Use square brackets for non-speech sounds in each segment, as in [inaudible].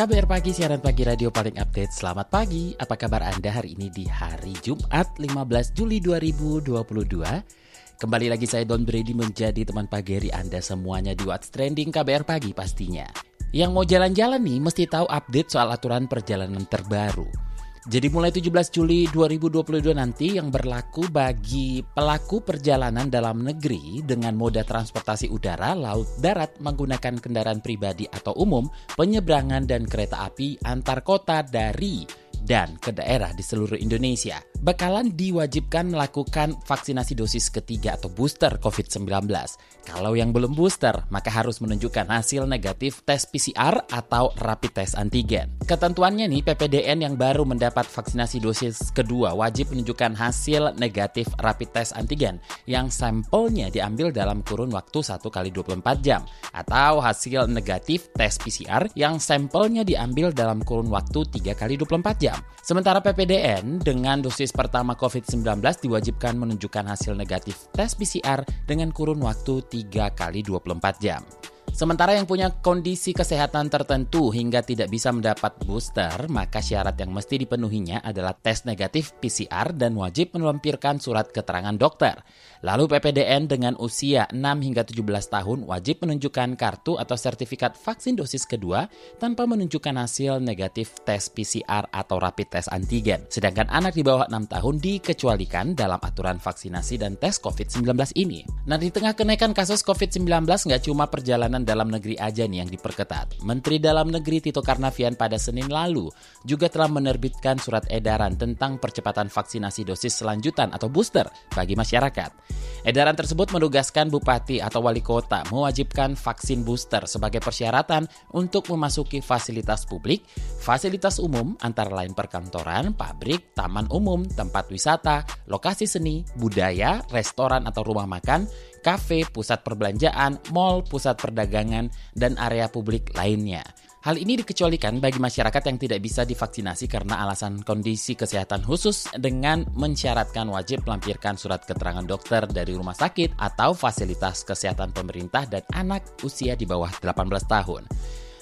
KBR Pagi, siaran pagi radio paling update. Selamat pagi, apa kabar Anda hari ini di hari Jumat 15 Juli 2022? Kembali lagi saya Don Brady menjadi teman pagi Anda semuanya di What's Trending KBR Pagi pastinya. Yang mau jalan-jalan nih mesti tahu update soal aturan perjalanan terbaru. Jadi mulai 17 Juli 2022 nanti yang berlaku bagi pelaku perjalanan dalam negeri dengan moda transportasi udara, laut, darat menggunakan kendaraan pribadi atau umum, penyeberangan dan kereta api antar kota dari dan ke daerah di seluruh Indonesia. Bakalan diwajibkan melakukan vaksinasi dosis ketiga atau booster COVID-19. Kalau yang belum booster, maka harus menunjukkan hasil negatif tes PCR atau rapid test antigen. Ketentuannya nih, PPDN yang baru mendapat vaksinasi dosis kedua wajib menunjukkan hasil negatif rapid test antigen yang sampelnya diambil dalam kurun waktu 1 kali 24 jam atau hasil negatif tes PCR yang sampelnya diambil dalam kurun waktu 3 kali 24 jam. Sementara PPDN dengan dosis pertama COVID-19 diwajibkan menunjukkan hasil negatif tes PCR dengan kurun waktu 3 kali 24 jam. Sementara yang punya kondisi kesehatan tertentu hingga tidak bisa mendapat booster, maka syarat yang mesti dipenuhinya adalah tes negatif PCR dan wajib melampirkan surat keterangan dokter. Lalu PPDN dengan usia 6 hingga 17 tahun wajib menunjukkan kartu atau sertifikat vaksin dosis kedua tanpa menunjukkan hasil negatif tes PCR atau rapid test antigen. Sedangkan anak di bawah 6 tahun dikecualikan dalam aturan vaksinasi dan tes COVID-19 ini. Nah di tengah kenaikan kasus COVID-19 nggak cuma perjalanan dalam negeri aja nih yang diperketat. Menteri Dalam Negeri Tito Karnavian pada Senin lalu juga telah menerbitkan surat edaran tentang percepatan vaksinasi dosis selanjutan atau booster bagi masyarakat. Edaran tersebut menugaskan bupati atau wali kota mewajibkan vaksin booster sebagai persyaratan untuk memasuki fasilitas publik, fasilitas umum antara lain perkantoran, pabrik, taman umum, tempat wisata, lokasi seni, budaya, restoran atau rumah makan, kafe, pusat perbelanjaan, mall, pusat perdagangan, dan area publik lainnya. Hal ini dikecualikan bagi masyarakat yang tidak bisa divaksinasi karena alasan kondisi kesehatan khusus dengan mensyaratkan wajib melampirkan surat keterangan dokter dari rumah sakit atau fasilitas kesehatan pemerintah dan anak usia di bawah 18 tahun.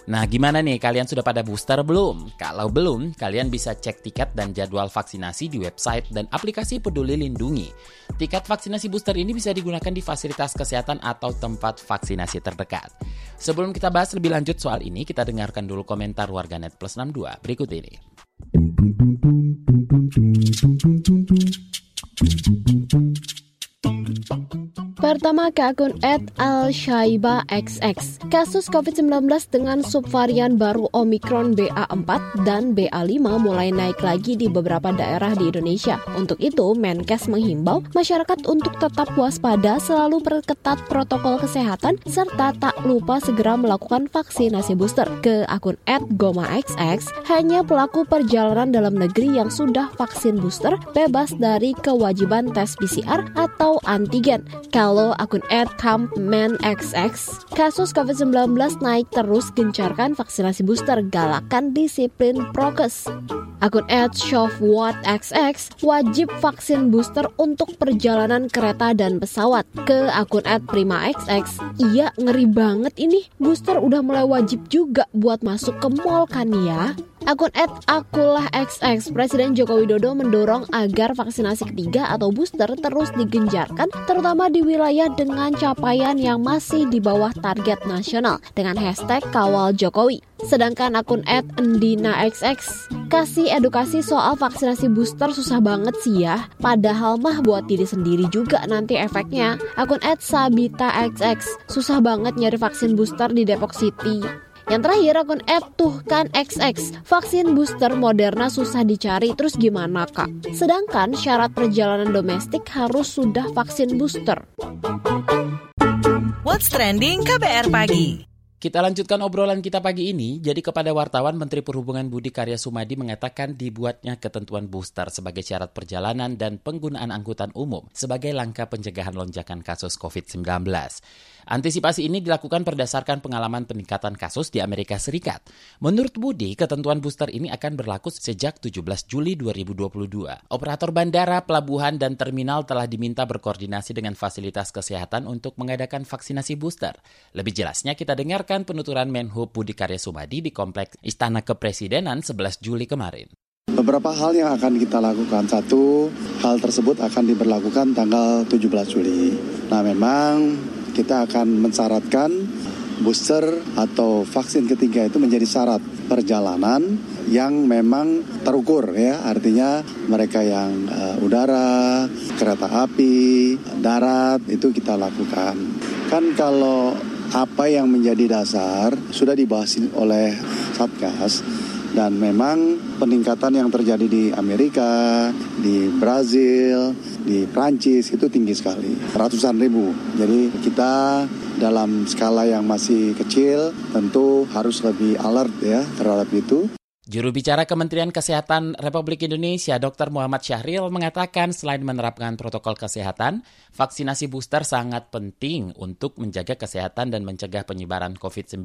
Nah, gimana nih? Kalian sudah pada booster belum? Kalau belum, kalian bisa cek tiket dan jadwal vaksinasi di website dan aplikasi Peduli Lindungi. Tiket vaksinasi booster ini bisa digunakan di fasilitas kesehatan atau tempat vaksinasi terdekat. Sebelum kita bahas lebih lanjut soal ini, kita dengarkan dulu komentar warganet plus 62 berikut ini. Pertama ke akun @al_shaiba_xx. Kasus COVID-19 dengan subvarian baru Omicron BA4 dan BA5 mulai naik lagi di beberapa daerah di Indonesia. Untuk itu, Menkes menghimbau masyarakat untuk tetap waspada, selalu perketat protokol kesehatan, serta tak lupa segera melakukan vaksinasi booster. Ke akun @gomaxx, hanya pelaku perjalanan dalam negeri yang sudah vaksin booster bebas dari kewajiban tes PCR atau antigen. Kalau akun @campmanxx, kasus COVID-19 naik terus gencarkan vaksinasi booster galakan disiplin prokes. Akun @shofwatxx wajib vaksin booster untuk perjalanan kereta dan pesawat. Ke akun @primaxx, iya ngeri banget ini. Booster udah mulai wajib juga buat masuk ke mall kan ya. Akun @akulahxx, Presiden Joko Widodo mendorong agar vaksinasi ketiga atau booster terus digenjarkan, terutama di wilayah dengan capaian yang masih di bawah target nasional dengan hashtag kawal Jokowi. Sedangkan akun @endinaxx kasih edukasi soal vaksinasi booster susah banget sih ya. Padahal mah buat diri sendiri juga nanti efeknya. Akun @sabitaxx susah banget nyari vaksin booster di Depok City. Yang terakhir akun @tuhkan XX. Vaksin booster Moderna susah dicari terus gimana kak? Sedangkan syarat perjalanan domestik harus sudah vaksin booster. What's trending KBR pagi? Kita lanjutkan obrolan kita pagi ini. Jadi kepada wartawan, Menteri Perhubungan Budi Karya Sumadi mengatakan dibuatnya ketentuan booster sebagai syarat perjalanan dan penggunaan angkutan umum sebagai langkah pencegahan lonjakan kasus COVID-19. Antisipasi ini dilakukan berdasarkan pengalaman peningkatan kasus di Amerika Serikat. Menurut Budi, ketentuan booster ini akan berlaku sejak 17 Juli 2022. Operator bandara, pelabuhan, dan terminal telah diminta berkoordinasi dengan fasilitas kesehatan untuk mengadakan vaksinasi booster. Lebih jelasnya kita dengarkan penuturan Menhub Budi Karya Sumadi di Kompleks Istana Kepresidenan 11 Juli kemarin. Beberapa hal yang akan kita lakukan. Satu, hal tersebut akan diberlakukan tanggal 17 Juli. Nah, memang kita akan mensyaratkan booster atau vaksin ketiga itu menjadi syarat perjalanan yang memang terukur ya. Artinya mereka yang uh, udara kereta api darat itu kita lakukan. Kan kalau apa yang menjadi dasar sudah dibahas oleh satgas dan memang peningkatan yang terjadi di Amerika, di Brazil, di Prancis itu tinggi sekali, ratusan ribu. Jadi kita dalam skala yang masih kecil tentu harus lebih alert ya terhadap itu. Juru bicara Kementerian Kesehatan Republik Indonesia, Dr. Muhammad Syahril, mengatakan selain menerapkan protokol kesehatan, vaksinasi booster sangat penting untuk menjaga kesehatan dan mencegah penyebaran COVID-19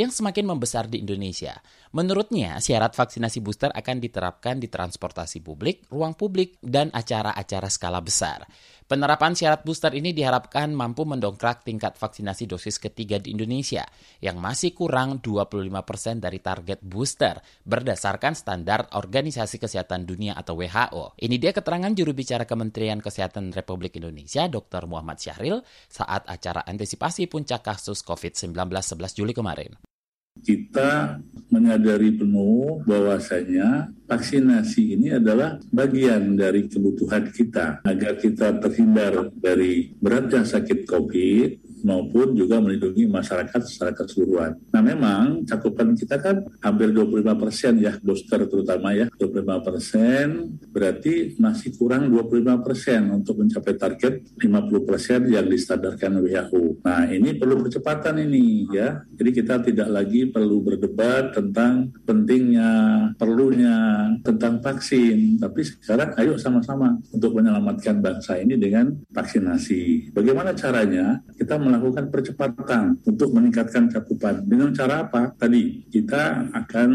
yang semakin membesar di Indonesia. Menurutnya, syarat vaksinasi booster akan diterapkan di transportasi publik, ruang publik, dan acara-acara skala besar. Penerapan syarat booster ini diharapkan mampu mendongkrak tingkat vaksinasi dosis ketiga di Indonesia yang masih kurang 25% persen dari target booster berdasarkan standar Organisasi Kesehatan Dunia atau WHO. Ini dia keterangan juru bicara Kementerian Kesehatan Republik Indonesia Dr. Muhammad Syahril saat acara antisipasi puncak kasus COVID-19 11 Juli kemarin kita menyadari penuh bahwasanya vaksinasi ini adalah bagian dari kebutuhan kita agar kita terhindar dari beratnya sakit COVID maupun juga melindungi masyarakat secara keseluruhan. Nah memang cakupan kita kan hampir 25 persen ya booster terutama ya 25 persen berarti masih kurang 25 persen untuk mencapai target 50 persen yang distandarkan WHO. Nah ini perlu percepatan ini ya. Jadi kita tidak lagi perlu berdebat tentang pentingnya, perlunya tentang vaksin. Tapi sekarang ayo sama-sama untuk menyelamatkan bangsa ini dengan vaksinasi. Bagaimana caranya? Kita melakukan percepatan untuk meningkatkan cakupan. Dengan cara apa? Tadi kita akan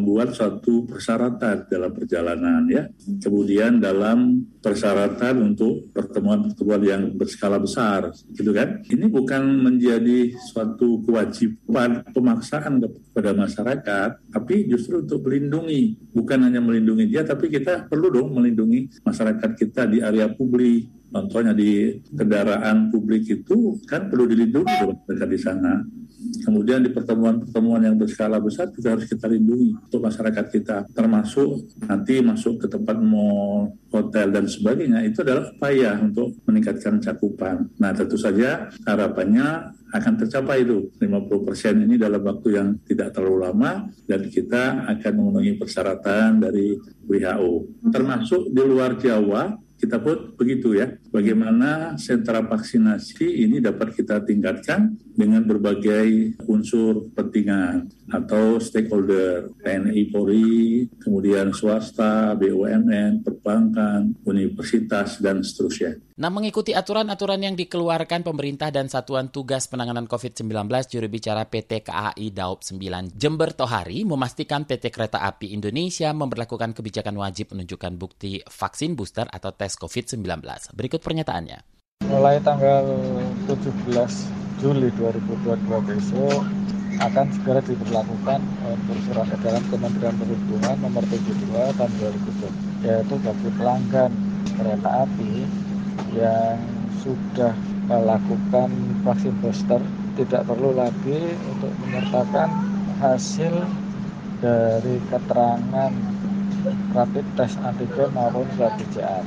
membuat suatu persyaratan dalam perjalanan ya. Kemudian dalam persyaratan untuk pertemuan-pertemuan yang berskala besar gitu kan. Ini bukan menjadi suatu kewajiban pemaksaan kepada masyarakat, tapi justru untuk melindungi, bukan hanya melindungi dia tapi kita perlu dong melindungi masyarakat kita di area publik Contohnya di kendaraan publik itu kan perlu dilindungi mereka di sana. Kemudian di pertemuan-pertemuan yang berskala besar juga harus kita lindungi untuk masyarakat kita. Termasuk nanti masuk ke tempat mall, hotel, dan sebagainya. Itu adalah upaya untuk meningkatkan cakupan. Nah tentu saja harapannya akan tercapai itu 50% ini dalam waktu yang tidak terlalu lama dan kita akan memenuhi persyaratan dari WHO. Termasuk di luar Jawa kita pun begitu ya. Bagaimana sentra vaksinasi ini dapat kita tingkatkan dengan berbagai unsur kepentingan atau stakeholder TNI Polri, kemudian swasta, BUMN, perbankan, universitas, dan seterusnya. Nah, mengikuti aturan-aturan yang dikeluarkan pemerintah dan Satuan Tugas Penanganan COVID-19, juru bicara PT KAI Daop 9 Jember Tohari memastikan PT Kereta Api Indonesia memperlakukan kebijakan wajib menunjukkan bukti vaksin booster atau tes COVID-19. Berikut pernyataannya. Mulai tanggal 17 Juli 2022 besok akan segera diberlakukan untuk surat edaran Kementerian Perhubungan nomor 72 tahun 2020 yaitu bagi pelanggan kereta api yang sudah melakukan vaksin booster tidak perlu lagi untuk menyertakan hasil dari keterangan rapid test antigen maupun swab PCR.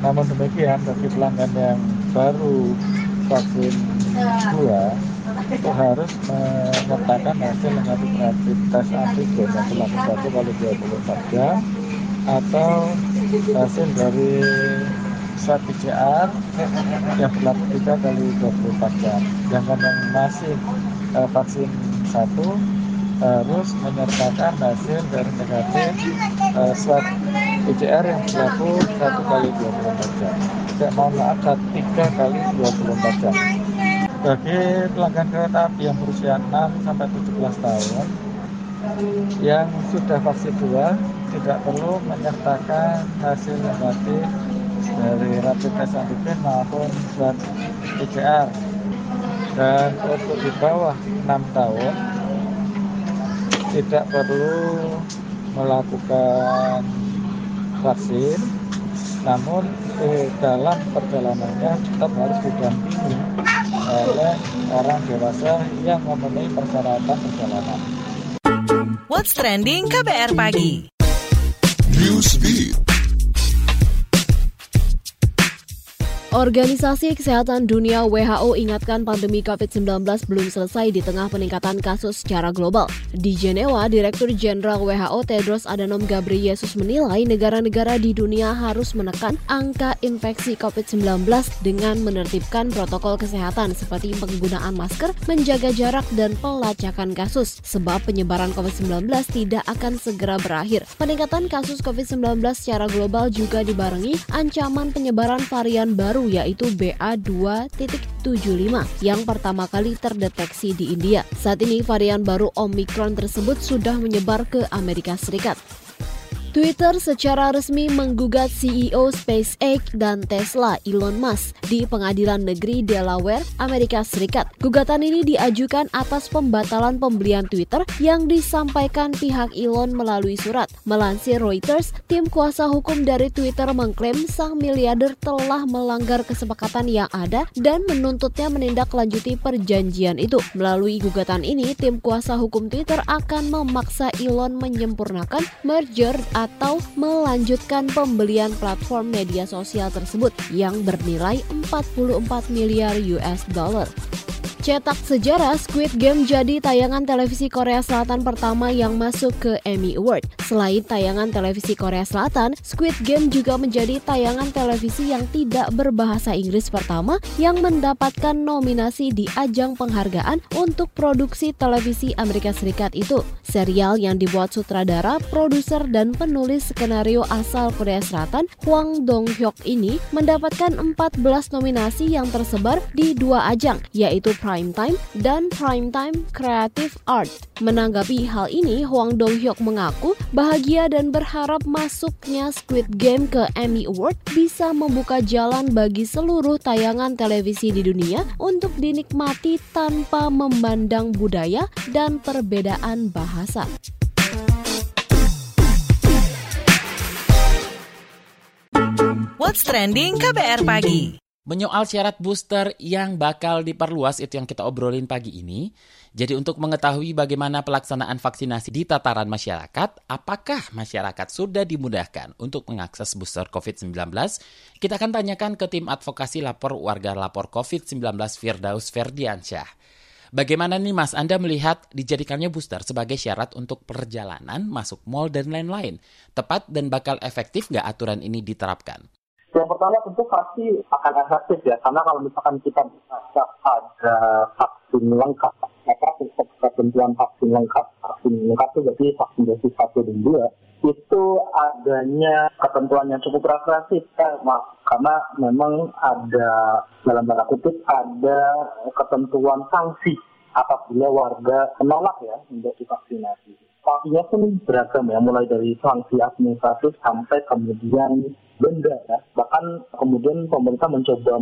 Namun demikian bagi pelanggan yang baru vaksin dua itu harus menyertakan hasil negatif rapid test antigen yang berlaku satu kali 24 jam atau hasil dari swab PCR yang berlaku 3 kali 24 jam. Sedangkan yang masih uh, vaksin satu harus menyertakan hasil dari negatif uh, swab PCR yang berlaku satu kali 24 jam. Saya mohon maaf, tiga kali 24 jam. Bagi pelanggan kereta api yang berusia 6 sampai 17 tahun yang sudah vaksin dua tidak perlu menyertakan hasil negatif dari rapid test antigen maupun swab PCR dan untuk di bawah 6 tahun tidak perlu melakukan vaksin namun eh, dalam perjalanannya tetap harus didampingi oleh orang dewasa yang memenuhi persyaratan perjalanan. What's trending KBR pagi? Newsbeat. Organisasi Kesehatan Dunia WHO ingatkan pandemi COVID-19 belum selesai di tengah peningkatan kasus secara global. Di Jenewa, Direktur Jenderal WHO Tedros Adhanom Ghebreyesus menilai negara-negara di dunia harus menekan angka infeksi COVID-19 dengan menertibkan protokol kesehatan seperti penggunaan masker, menjaga jarak, dan pelacakan kasus. Sebab penyebaran COVID-19 tidak akan segera berakhir. Peningkatan kasus COVID-19 secara global juga dibarengi ancaman penyebaran varian baru baru yaitu BA2.75 yang pertama kali terdeteksi di India. Saat ini varian baru Omicron tersebut sudah menyebar ke Amerika Serikat. Twitter secara resmi menggugat CEO SpaceX dan Tesla Elon Musk di Pengadilan Negeri Delaware, Amerika Serikat. Gugatan ini diajukan atas pembatalan pembelian Twitter yang disampaikan pihak Elon melalui surat. Melansir Reuters, tim kuasa hukum dari Twitter mengklaim sang miliarder telah melanggar kesepakatan yang ada dan menuntutnya menindaklanjuti perjanjian itu. Melalui gugatan ini, tim kuasa hukum Twitter akan memaksa Elon menyempurnakan merger atau melanjutkan pembelian platform media sosial tersebut yang bernilai 44 miliar US dollar. Cetak sejarah, Squid Game jadi tayangan televisi Korea Selatan pertama yang masuk ke Emmy Award. Selain tayangan televisi Korea Selatan, Squid Game juga menjadi tayangan televisi yang tidak berbahasa Inggris pertama yang mendapatkan nominasi di ajang penghargaan untuk produksi televisi Amerika Serikat itu. Serial yang dibuat sutradara, produser, dan penulis skenario asal Korea Selatan, Hwang Dong-hyuk ini mendapatkan 14 nominasi yang tersebar di dua ajang, yaitu Primetime dan Primetime Creative Art. Menanggapi hal ini, Hwang Dong-hyuk mengaku bahagia dan berharap masuknya Squid Game ke Emmy Award bisa membuka jalan bagi seluruh tayangan televisi di dunia untuk dinikmati tanpa memandang budaya dan perbedaan bahasa. What's trending KBR pagi? Menyoal syarat booster yang bakal diperluas itu yang kita obrolin pagi ini. Jadi untuk mengetahui bagaimana pelaksanaan vaksinasi di tataran masyarakat, apakah masyarakat sudah dimudahkan untuk mengakses booster COVID-19? Kita akan tanyakan ke tim advokasi lapor warga lapor COVID-19 Firdaus Ferdiansyah. Bagaimana nih Mas, Anda melihat dijadikannya booster sebagai syarat untuk perjalanan, masuk mall, dan lain-lain? Tepat dan bakal efektif nggak aturan ini diterapkan? Pertama tentu pasti akan efektif ya, karena kalau misalkan kita bisa ada vaksin lengkap, maka ketentuan vaksin lengkap, vaksin lengkap itu berarti vaksin dosis satu dan dua, itu adanya ketentuan yang cukup represif ya, karena memang ada dalam tanda kutip ada ketentuan sanksi apabila warga menolak ya untuk divaksinasi. Sanksinya pun beragam ya, mulai dari sanksi administratif sampai kemudian benda ya. Bahkan kemudian pemerintah mencoba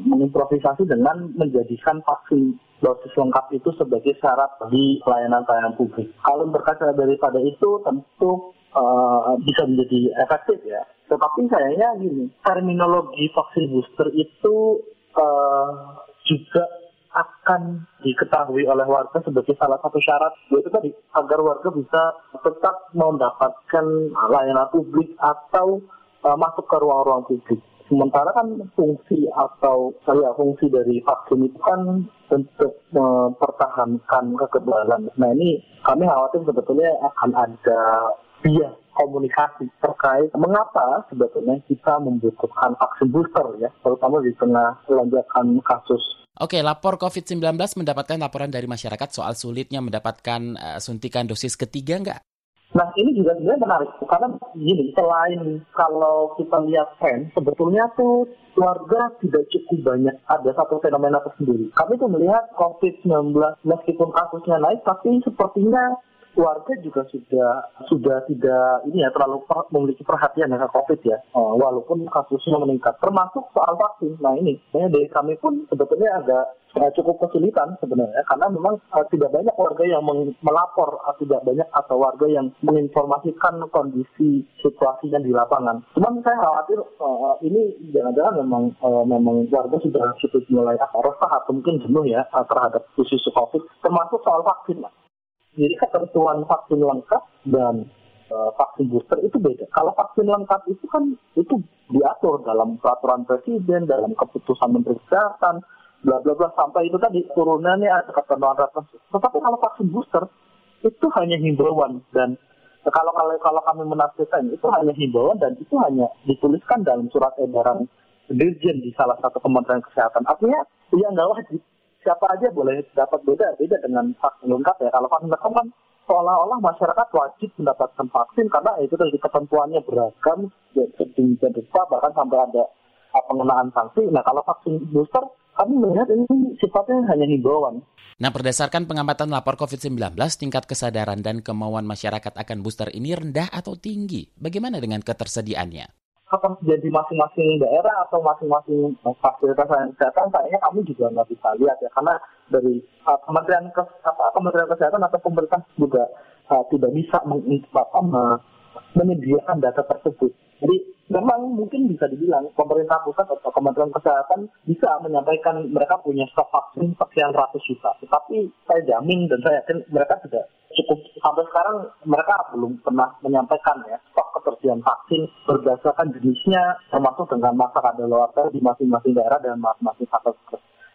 mengimprovisasi dengan menjadikan vaksin dosis lengkap itu sebagai syarat di pelayanan-pelayanan publik. Kalau berkaca daripada itu tentu uh, bisa menjadi efektif ya. Tetapi kayaknya gini, terminologi vaksin booster itu uh, juga akan diketahui oleh warga sebagai salah satu syarat yaitu tadi agar warga bisa tetap mendapatkan layanan publik atau uh, masuk ke ruang-ruang publik. Sementara kan fungsi atau ya fungsi dari vaksin itu kan untuk mempertahankan kekebalan. Nah ini kami khawatir sebetulnya akan ada bias komunikasi terkait mengapa sebetulnya kita membutuhkan vaksin booster ya, terutama di tengah lonjakan kasus Oke, lapor COVID-19 mendapatkan laporan dari masyarakat soal sulitnya mendapatkan uh, suntikan dosis ketiga nggak? Nah ini juga sebenarnya menarik karena gini selain kalau kita lihat tren sebetulnya tuh warga tidak cukup banyak ada satu fenomena tersendiri. Kami tuh melihat COVID-19 meskipun kasusnya naik tapi sepertinya warga juga sudah sudah tidak ini ya terlalu per, memiliki perhatian dengan COVID ya, uh, walaupun kasusnya meningkat. Termasuk soal vaksin. Nah ini, sebenarnya dari kami pun sebetulnya agak uh, cukup kesulitan sebenarnya karena memang uh, tidak banyak warga yang melapor, uh, tidak banyak atau warga yang menginformasikan kondisi situasinya di lapangan. Cuman saya khawatir uh, ini jangan-jangan memang uh, memang warga sudah cukup mulai apa resah atau mungkin jenuh ya uh, terhadap isu COVID, termasuk soal vaksin. Jadi ketentuan vaksin lengkap dan uh, vaksin booster itu beda. Kalau vaksin lengkap itu kan itu diatur dalam peraturan presiden, dalam keputusan menteri kesehatan, bla bla bla sampai itu tadi turunannya ada ketentuan tertentu. Tetapi kalau vaksin booster itu hanya himbauan dan kalau kalau kalau kami menafsirkan itu hanya himbauan dan itu hanya dituliskan dalam surat edaran dirjen di salah satu kementerian kesehatan. Artinya ya nggak wajib siapa aja boleh dapat beda beda dengan vaksin lengkap ya. Kalau vaksin lengkap kan seolah-olah masyarakat wajib mendapatkan vaksin karena itu dari ketentuannya beragam, sedemikian rupa bahkan sampai ada pengenaan sanksi. Nah kalau vaksin booster kami melihat ini sifatnya hanya himbauan. Nah, berdasarkan pengamatan lapor COVID-19, tingkat kesadaran dan kemauan masyarakat akan booster ini rendah atau tinggi. Bagaimana dengan ketersediaannya? Akan jadi masing-masing daerah atau masing-masing fasilitas kesehatan kayaknya kami juga nggak bisa lihat ya karena dari uh, Kementerian Kes apa, Kementerian Kesehatan atau pemerintah juga uh, tidak bisa meng, menyediakan data tersebut. Jadi memang mungkin bisa dibilang pemerintah pusat atau Kementerian Kesehatan bisa menyampaikan mereka punya stok vaksin sekian ratus juta. Tetapi saya jamin dan saya yakin mereka tidak cukup sampai sekarang mereka belum pernah menyampaikan ya stok ketersediaan vaksin berdasarkan jenisnya termasuk dengan masa kadaluarsa di masing-masing daerah dan masing-masing satu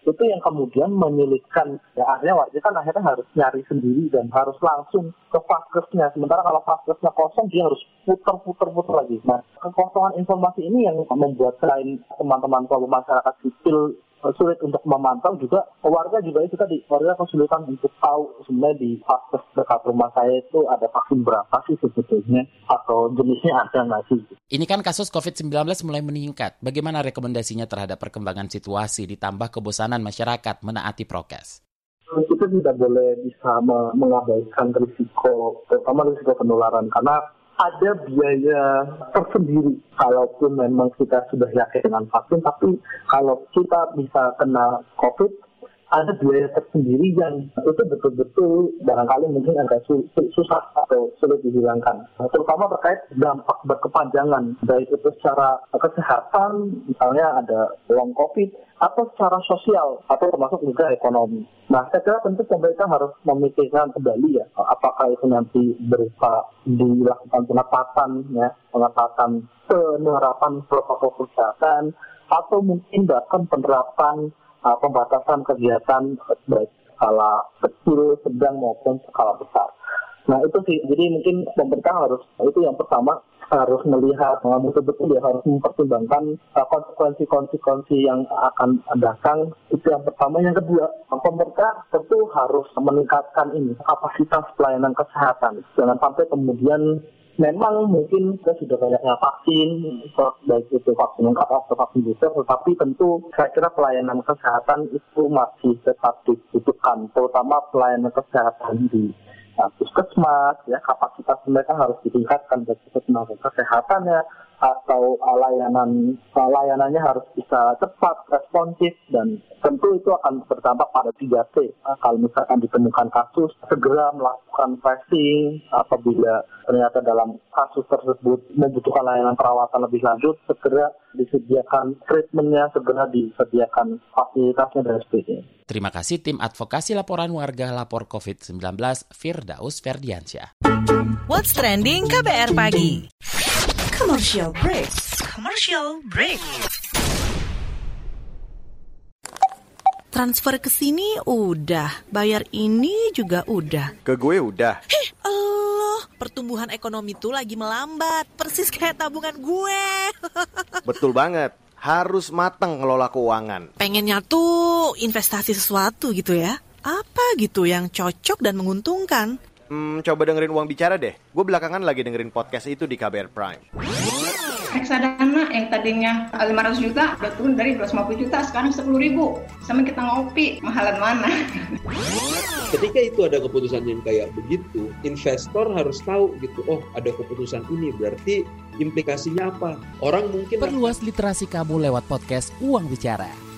itu yang kemudian menyulitkan ya akhirnya warga kan akhirnya harus nyari sendiri dan harus langsung ke vaskesnya. Sementara kalau vaskesnya kosong dia harus putar-putar-putar lagi. Nah kekosongan informasi ini yang membuat selain teman-teman kelompok masyarakat sipil sulit untuk memantau juga warga juga itu tadi warga kesulitan untuk tahu sebenarnya di vaskes dekat rumah saya itu ada vaksin berapa sih sebetulnya atau jenisnya ada nggak sih? Ini kan kasus COVID-19 mulai meningkat. Bagaimana rekomendasinya terhadap perkembangan situasi ditambah kebosanan masyarakat menaati prokes? Kita tidak boleh bisa mengabaikan risiko, terutama risiko penularan karena ada biaya tersendiri kalaupun memang kita sudah yakin dengan vaksin tapi kalau kita bisa kena COVID ada biaya tersendiri yang itu betul-betul barangkali mungkin agak susah atau sulit dihilangkan. Terutama terkait dampak berkepanjangan, baik itu secara kesehatan, misalnya ada long COVID, atau secara sosial, atau termasuk juga ekonomi. Nah, saya kira tentu pemerintah harus memikirkan kembali ya, apakah itu nanti berupa dilakukan pengetatan, ya, pengetatan penerapan protokol kesehatan, atau mungkin bahkan penerapan uh, pembatasan kegiatan baik skala kecil, sedang maupun skala besar. Nah itu sih, jadi mungkin pemerintah harus itu yang pertama harus melihat betul-betul ya harus mempertimbangkan uh, konsekuensi-konsekuensi yang akan datang. Itu yang pertama. Yang kedua pemerintah tentu harus meningkatkan ini kapasitas pelayanan kesehatan. Jangan sampai kemudian memang mungkin kita sudah banyaknya vaksin, baik itu vaksin lengkap atau vaksin booster, tetapi tentu saya kira pelayanan kesehatan itu masih tetap dibutuhkan, terutama pelayanan kesehatan di uh, puskesmas, ya kapasitas mereka harus ditingkatkan itu tenaga kesehatannya atau layanan layanannya harus bisa cepat, responsif dan tentu itu akan berdampak pada 3T. Nah, kalau misalkan ditemukan kasus, segera melakukan tracing apabila ternyata dalam kasus tersebut membutuhkan layanan perawatan lebih lanjut, segera disediakan treatmentnya, segera disediakan fasilitasnya dan sebagainya. Terima kasih tim advokasi laporan warga lapor COVID-19 Firdaus Ferdiansyah. What's trending KBR pagi? Commercial break. Commercial break. Transfer ke sini udah, bayar ini juga udah. Ke gue udah. Heh, Allah, pertumbuhan ekonomi tuh lagi melambat, persis kayak tabungan gue. [laughs] Betul banget. harus matang ngelola keuangan. Pengennya tuh investasi sesuatu gitu ya. Apa gitu yang cocok dan menguntungkan? Hmm, coba dengerin uang bicara deh. Gue belakangan lagi dengerin podcast itu di KBR Prime. reksadana yang tadinya 500 juta udah turun dari 250 juta sekarang 10 ribu sama kita ngopi mahalan mana [laughs] ketika itu ada keputusan yang kayak begitu investor harus tahu gitu oh ada keputusan ini berarti implikasinya apa orang mungkin Perluas literasi kamu lewat podcast Uang Bicara.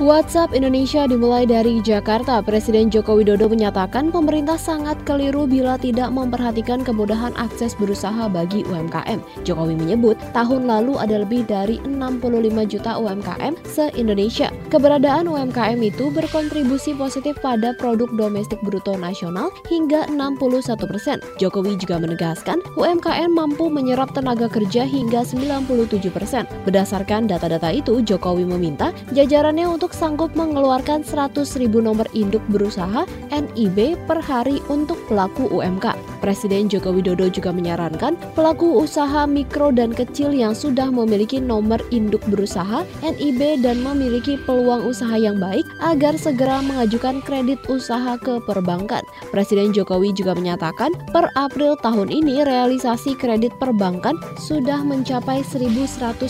WhatsApp Indonesia dimulai dari Jakarta. Presiden Joko Widodo menyatakan pemerintah sangat keliru bila tidak memperhatikan kemudahan akses berusaha bagi UMKM. Jokowi menyebut tahun lalu ada lebih dari 65 juta UMKM se-Indonesia. Keberadaan UMKM itu berkontribusi positif pada produk domestik bruto nasional hingga 61 persen. Jokowi juga menegaskan UMKM mampu menyerap tenaga kerja hingga 97 persen. Berdasarkan data-data itu, Jokowi meminta jajarannya untuk sanggup mengeluarkan 100 ribu nomor induk berusaha NIB per hari untuk pelaku UMK. Presiden Joko Widodo juga menyarankan pelaku usaha mikro dan kecil yang sudah memiliki nomor induk berusaha NIB dan memiliki peluang usaha yang baik agar segera mengajukan kredit usaha ke perbankan. Presiden Jokowi juga menyatakan per April tahun ini realisasi kredit perbankan sudah mencapai 1.195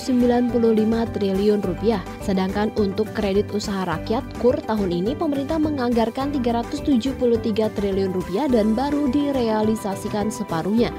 triliun rupiah. Sedangkan untuk kredit usaha rakyat KUR tahun ini pemerintah menganggarkan 373 triliun rupiah dan baru direalisasikan separuhnya.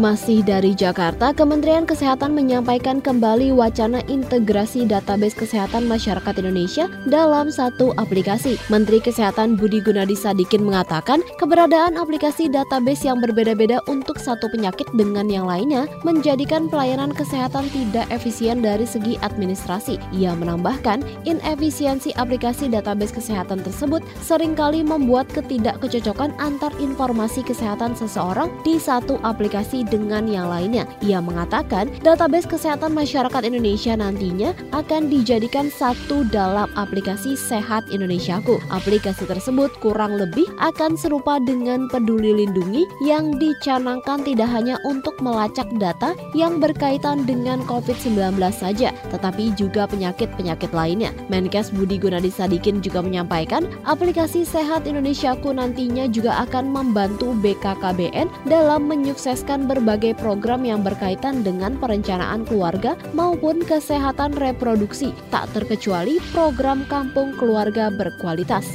Masih dari Jakarta, Kementerian Kesehatan menyampaikan kembali wacana integrasi database kesehatan masyarakat Indonesia dalam satu aplikasi. Menteri Kesehatan Budi Gunadi Sadikin mengatakan keberadaan aplikasi database yang berbeda-beda untuk satu penyakit dengan yang lainnya menjadikan pelayanan kesehatan tidak efisien dari segi administrasi. Ia menambahkan, inefisiensi aplikasi database kesehatan tersebut sering kali membuat ketidakkecocokan antar informasi kesehatan seseorang di satu aplikasi dengan yang lainnya. Ia mengatakan database kesehatan masyarakat Indonesia nantinya akan dijadikan satu dalam aplikasi Sehat Indonesiaku. Aplikasi tersebut kurang lebih akan serupa dengan Peduli Lindungi yang dicanangkan tidak hanya untuk melacak data yang berkaitan dengan COVID-19 saja, tetapi juga penyakit-penyakit lainnya. Menkes Budi Gunadi Sadikin juga menyampaikan aplikasi Sehat Indonesiaku nantinya juga akan membantu BKKBN dalam menyukseskan berbagai program yang berkaitan dengan perencanaan keluarga maupun kesehatan reproduksi, tak terkecuali program kampung keluarga berkualitas.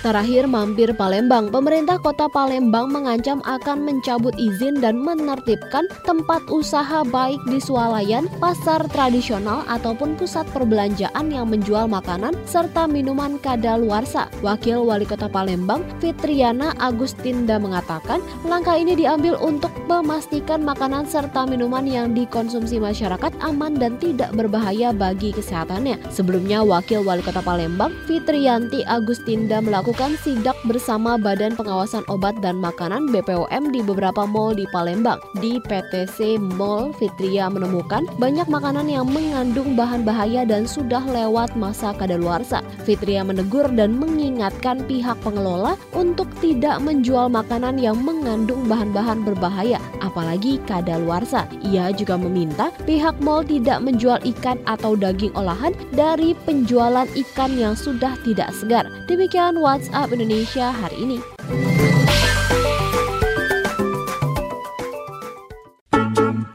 Terakhir mampir Palembang, pemerintah kota Palembang mengancam akan mencabut izin dan menertibkan tempat usaha baik di swalayan, pasar tradisional ataupun pusat perbelanjaan yang menjual makanan serta minuman kadaluarsa. Wakil Wali Kota Palembang, Fitriana Agustinda mengatakan, langkah ini diambil untuk memastikan makanan serta minuman yang dikonsumsi masyarakat aman dan tidak berbahaya bagi kesehatannya. Sebelumnya, Wakil Wali Kota Palembang, Fitrianti Agustinda melakukan sidak bersama Badan Pengawasan Obat dan Makanan BPOM di beberapa mal di Palembang. Di PTC Mall, Fitria menemukan banyak makanan yang mengandung bahan bahaya dan sudah lewat masa kadaluarsa. Fitria menegur dan mengingatkan pihak pengelola untuk tidak menjual makanan yang mengandung bahan-bahan berbahaya, apalagi kadaluarsa. Ia juga meminta pihak mal tidak menjual ikan atau daging olahan dari penjualan ikan yang sudah tidak segar. Demikian WhatsApp Indonesia hari ini.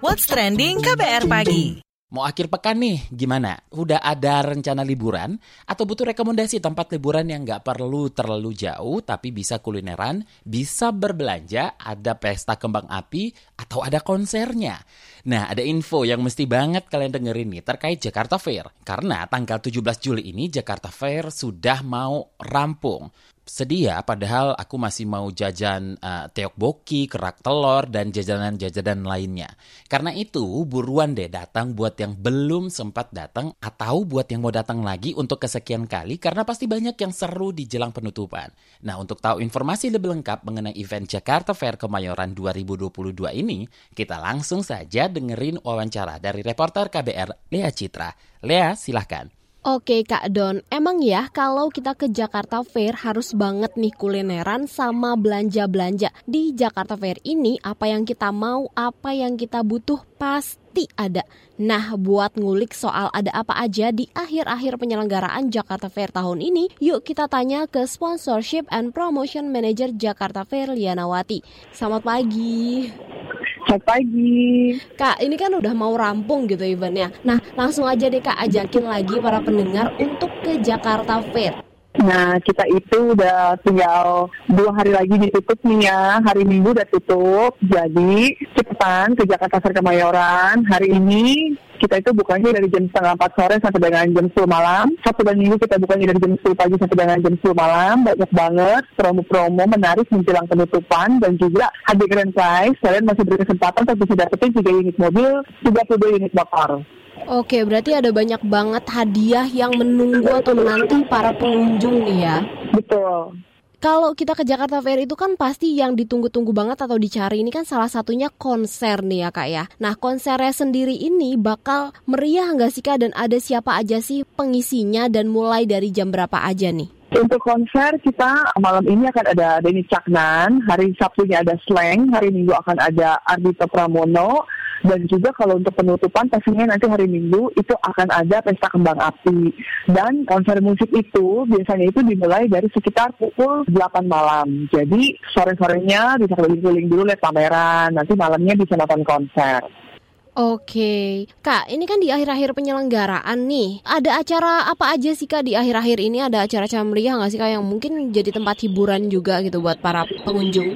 What's trending KBR pagi? Mau akhir pekan nih, gimana? Udah ada rencana liburan? Atau butuh rekomendasi tempat liburan yang nggak perlu terlalu jauh, tapi bisa kulineran, bisa berbelanja, ada pesta kembang api, atau ada konsernya? Nah, ada info yang mesti banget kalian dengerin nih terkait Jakarta Fair. Karena tanggal 17 Juli ini Jakarta Fair sudah mau rampung. Sedih ya, padahal aku masih mau jajan uh, teokboki, kerak telur, dan jajanan-jajanan lainnya. Karena itu, buruan deh datang buat yang belum sempat datang atau buat yang mau datang lagi untuk kesekian kali karena pasti banyak yang seru di jelang penutupan. Nah, untuk tahu informasi lebih lengkap mengenai event Jakarta Fair Kemayoran 2022 ini, kita langsung saja dengerin wawancara dari reporter KBR Lea Citra. Lea, silahkan. Oke Kak Don, emang ya kalau kita ke Jakarta Fair harus banget nih kulineran sama belanja-belanja. Di Jakarta Fair ini apa yang kita mau, apa yang kita butuh pasti ada. Nah, buat ngulik soal ada apa aja di akhir-akhir penyelenggaraan Jakarta Fair tahun ini, yuk kita tanya ke Sponsorship and Promotion Manager Jakarta Fair Lianawati. Selamat pagi. Selamat pagi. Kak, ini kan udah mau rampung gitu eventnya. Nah, langsung aja deh Kak ajakin lagi para pendengar untuk ke Jakarta Fair. Nah, kita itu udah tinggal dua hari lagi ditutup nih ya. Hari Minggu udah tutup. Jadi, cepetan ke Jakarta Fair Kemayoran. Hari ini kita itu bukanya dari jam setengah empat sore sampai dengan jam 10 malam. Sabtu dan Minggu kita bukanya dari jam 10 pagi sampai dengan jam 10 malam. Banyak banget promo-promo menarik menjelang penutupan dan juga hadiah grand prize. Kalian masih berkesempatan untuk bisa dapetin 3 unit mobil, 32 unit motor. Oke, berarti ada banyak banget hadiah yang menunggu atau menanti para pengunjung nih ya. Betul. Kalau kita ke Jakarta Fair itu kan pasti yang ditunggu-tunggu banget atau dicari ini kan salah satunya konser nih ya kak ya. Nah konsernya sendiri ini bakal meriah nggak sih kak dan ada siapa aja sih pengisinya dan mulai dari jam berapa aja nih? Untuk konser kita malam ini akan ada Denny Caknan, hari Sabtunya ada Slang, hari Minggu akan ada Ardito Pramono, dan juga kalau untuk penutupan pastinya nanti hari Minggu itu akan ada pesta kembang api. Dan konser musik itu biasanya itu dimulai dari sekitar pukul 8 malam. Jadi sore-sorenya bisa keliling-keliling dulu lihat pameran, nanti malamnya bisa nonton konser. Oke, Kak, ini kan di akhir-akhir penyelenggaraan nih. Ada acara apa aja sih Kak di akhir-akhir ini? Ada acara-acara meriah nggak sih Kak yang mungkin jadi tempat hiburan juga gitu buat para pengunjung?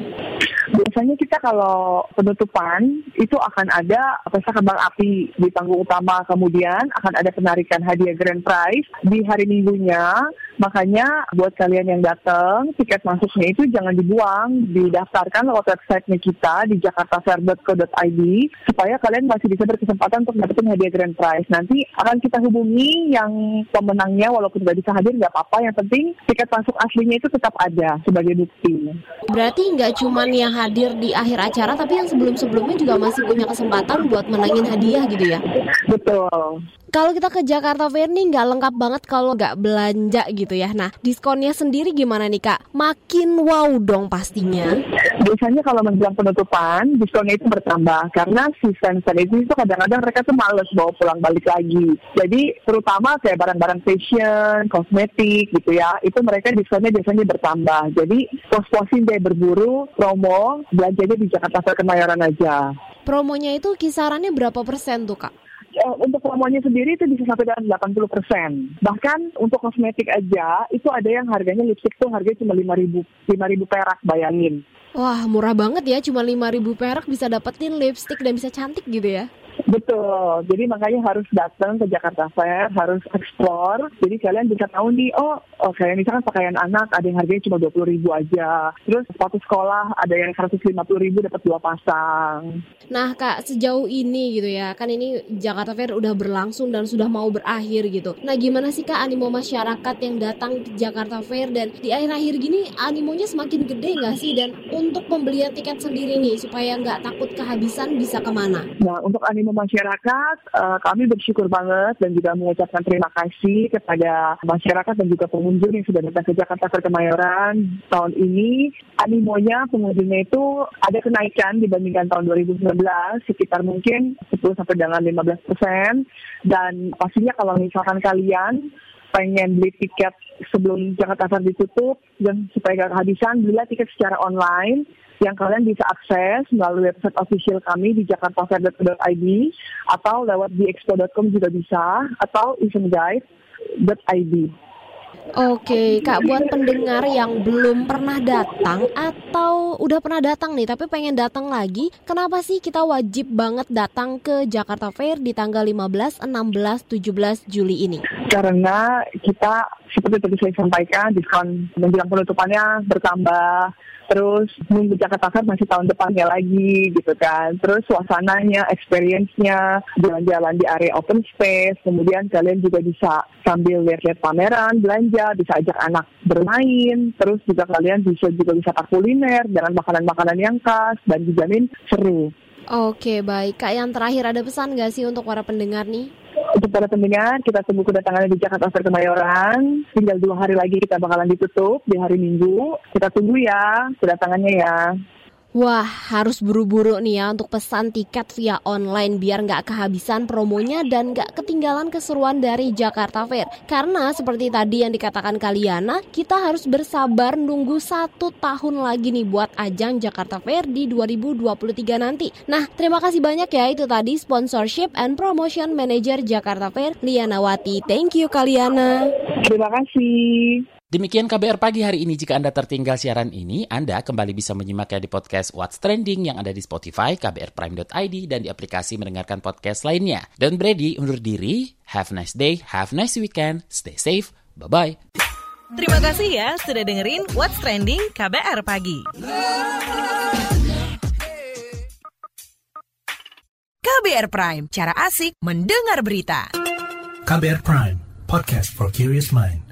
Biasanya kita kalau penutupan itu akan ada pesta kembang api di panggung utama, kemudian akan ada penarikan hadiah grand prize di hari minggunya. Makanya buat kalian yang datang, tiket masuknya itu jangan dibuang, didaftarkan lewat websitenya kita di jakartafair.co.id supaya kalian masih bisa berkesempatan untuk dapetin hadiah grand prize. Nanti akan kita hubungi yang pemenangnya walaupun nggak bisa hadir nggak apa-apa. Yang penting tiket masuk aslinya itu tetap ada sebagai bukti. Berarti nggak cuma yang hadir di akhir acara, tapi yang sebelum-sebelumnya juga masih punya kesempatan buat menangin hadiah gitu ya? Betul. Kalau kita ke Jakarta Fair nih nggak lengkap banget kalau nggak belanja gitu ya. Nah, diskonnya sendiri gimana nih Kak? Makin wow dong pastinya. Biasanya kalau menjelang penutupan, diskonnya itu bertambah. Karena si sensor itu, itu kadang-kadang mereka tuh males bawa pulang balik lagi. Jadi terutama kayak barang-barang fashion, kosmetik gitu ya, itu mereka diskonnya biasanya bertambah. Jadi pos-posin deh berburu, promo, belanjanya di Jakarta Fair Kemayoran aja. Promonya itu kisarannya berapa persen tuh Kak? Uh, untuk promonya sendiri itu bisa sampai dengan 80 persen. Bahkan untuk kosmetik aja itu ada yang harganya lipstick tuh harganya cuma 5 ribu, 5 ribu perak bayangin. Wah murah banget ya cuma 5 ribu perak bisa dapetin lipstick dan bisa cantik gitu ya. Betul, jadi makanya harus datang ke Jakarta Fair, harus explore. Jadi kalian bisa tahu nih, oh, oh kayak misalkan pakaian anak ada yang harganya cuma 20 ribu aja. Terus sepatu sekolah ada yang 150 ribu dapat dua pasang. Nah kak, sejauh ini gitu ya, kan ini Jakarta Fair udah berlangsung dan sudah mau berakhir gitu. Nah gimana sih kak animo masyarakat yang datang ke Jakarta Fair dan di akhir-akhir gini animonya semakin gede nggak sih? Dan untuk pembelian tiket sendiri nih, supaya nggak takut kehabisan bisa ke mana? Nah untuk animo masyarakat, uh, kami bersyukur banget dan juga mengucapkan terima kasih kepada masyarakat dan juga pengunjung yang sudah datang ke Jakarta Fair Kemayoran tahun ini. Animonya pengunjungnya itu ada kenaikan dibandingkan tahun 2019 sekitar mungkin 10 sampai dengan 15 persen. Dan pastinya kalau misalkan kalian pengen beli tiket sebelum Jakarta Fair ditutup dan supaya gak kehabisan, belilah tiket secara online yang kalian bisa akses melalui website official kami di jakartafair.id atau lewat diexpo.com juga bisa atau eventguide.id. Oke, Kak, buat pendengar yang belum pernah datang atau udah pernah datang nih tapi pengen datang lagi, kenapa sih kita wajib banget datang ke Jakarta Fair di tanggal 15, 16, 17 Juli ini? Karena kita seperti tadi saya sampaikan, diskon menjelang penutupannya bertambah terus nunggu Jakarta Fair masih tahun depannya lagi gitu kan. Terus suasananya, experience-nya, jalan-jalan di area open space, kemudian kalian juga bisa sambil lihat-lihat pameran, belanja, bisa ajak anak bermain, terus juga kalian bisa juga wisata kuliner dengan makanan-makanan yang khas dan dijamin seru. Oke, baik. Kak, yang terakhir ada pesan nggak sih untuk para pendengar nih? Untuk para pendengar, kita tunggu kedatangannya di Jakarta Fair Kemayoran. Tinggal dua hari lagi kita bakalan ditutup di hari Minggu. Kita tunggu ya kedatangannya ya. Wah, harus buru-buru nih ya untuk pesan tiket via online biar nggak kehabisan promonya dan nggak ketinggalan keseruan dari Jakarta Fair. Karena seperti tadi yang dikatakan Kaliana, kita harus bersabar nunggu satu tahun lagi nih buat ajang Jakarta Fair di 2023 nanti. Nah, terima kasih banyak ya itu tadi sponsorship and promotion manager Jakarta Fair, Liana Wati. Thank you Kaliana. Terima kasih. Demikian KBR pagi hari ini. Jika Anda tertinggal siaran ini, Anda kembali bisa menyimaknya di podcast What's Trending yang ada di Spotify, kbrprime.id, dan di aplikasi mendengarkan podcast lainnya. Dan Brady undur diri. Have a nice day, have a nice weekend, stay safe, bye-bye. Terima kasih ya sudah dengerin What's Trending KBR Pagi. KBR Prime, cara asik mendengar berita. KBR Prime, podcast for curious mind.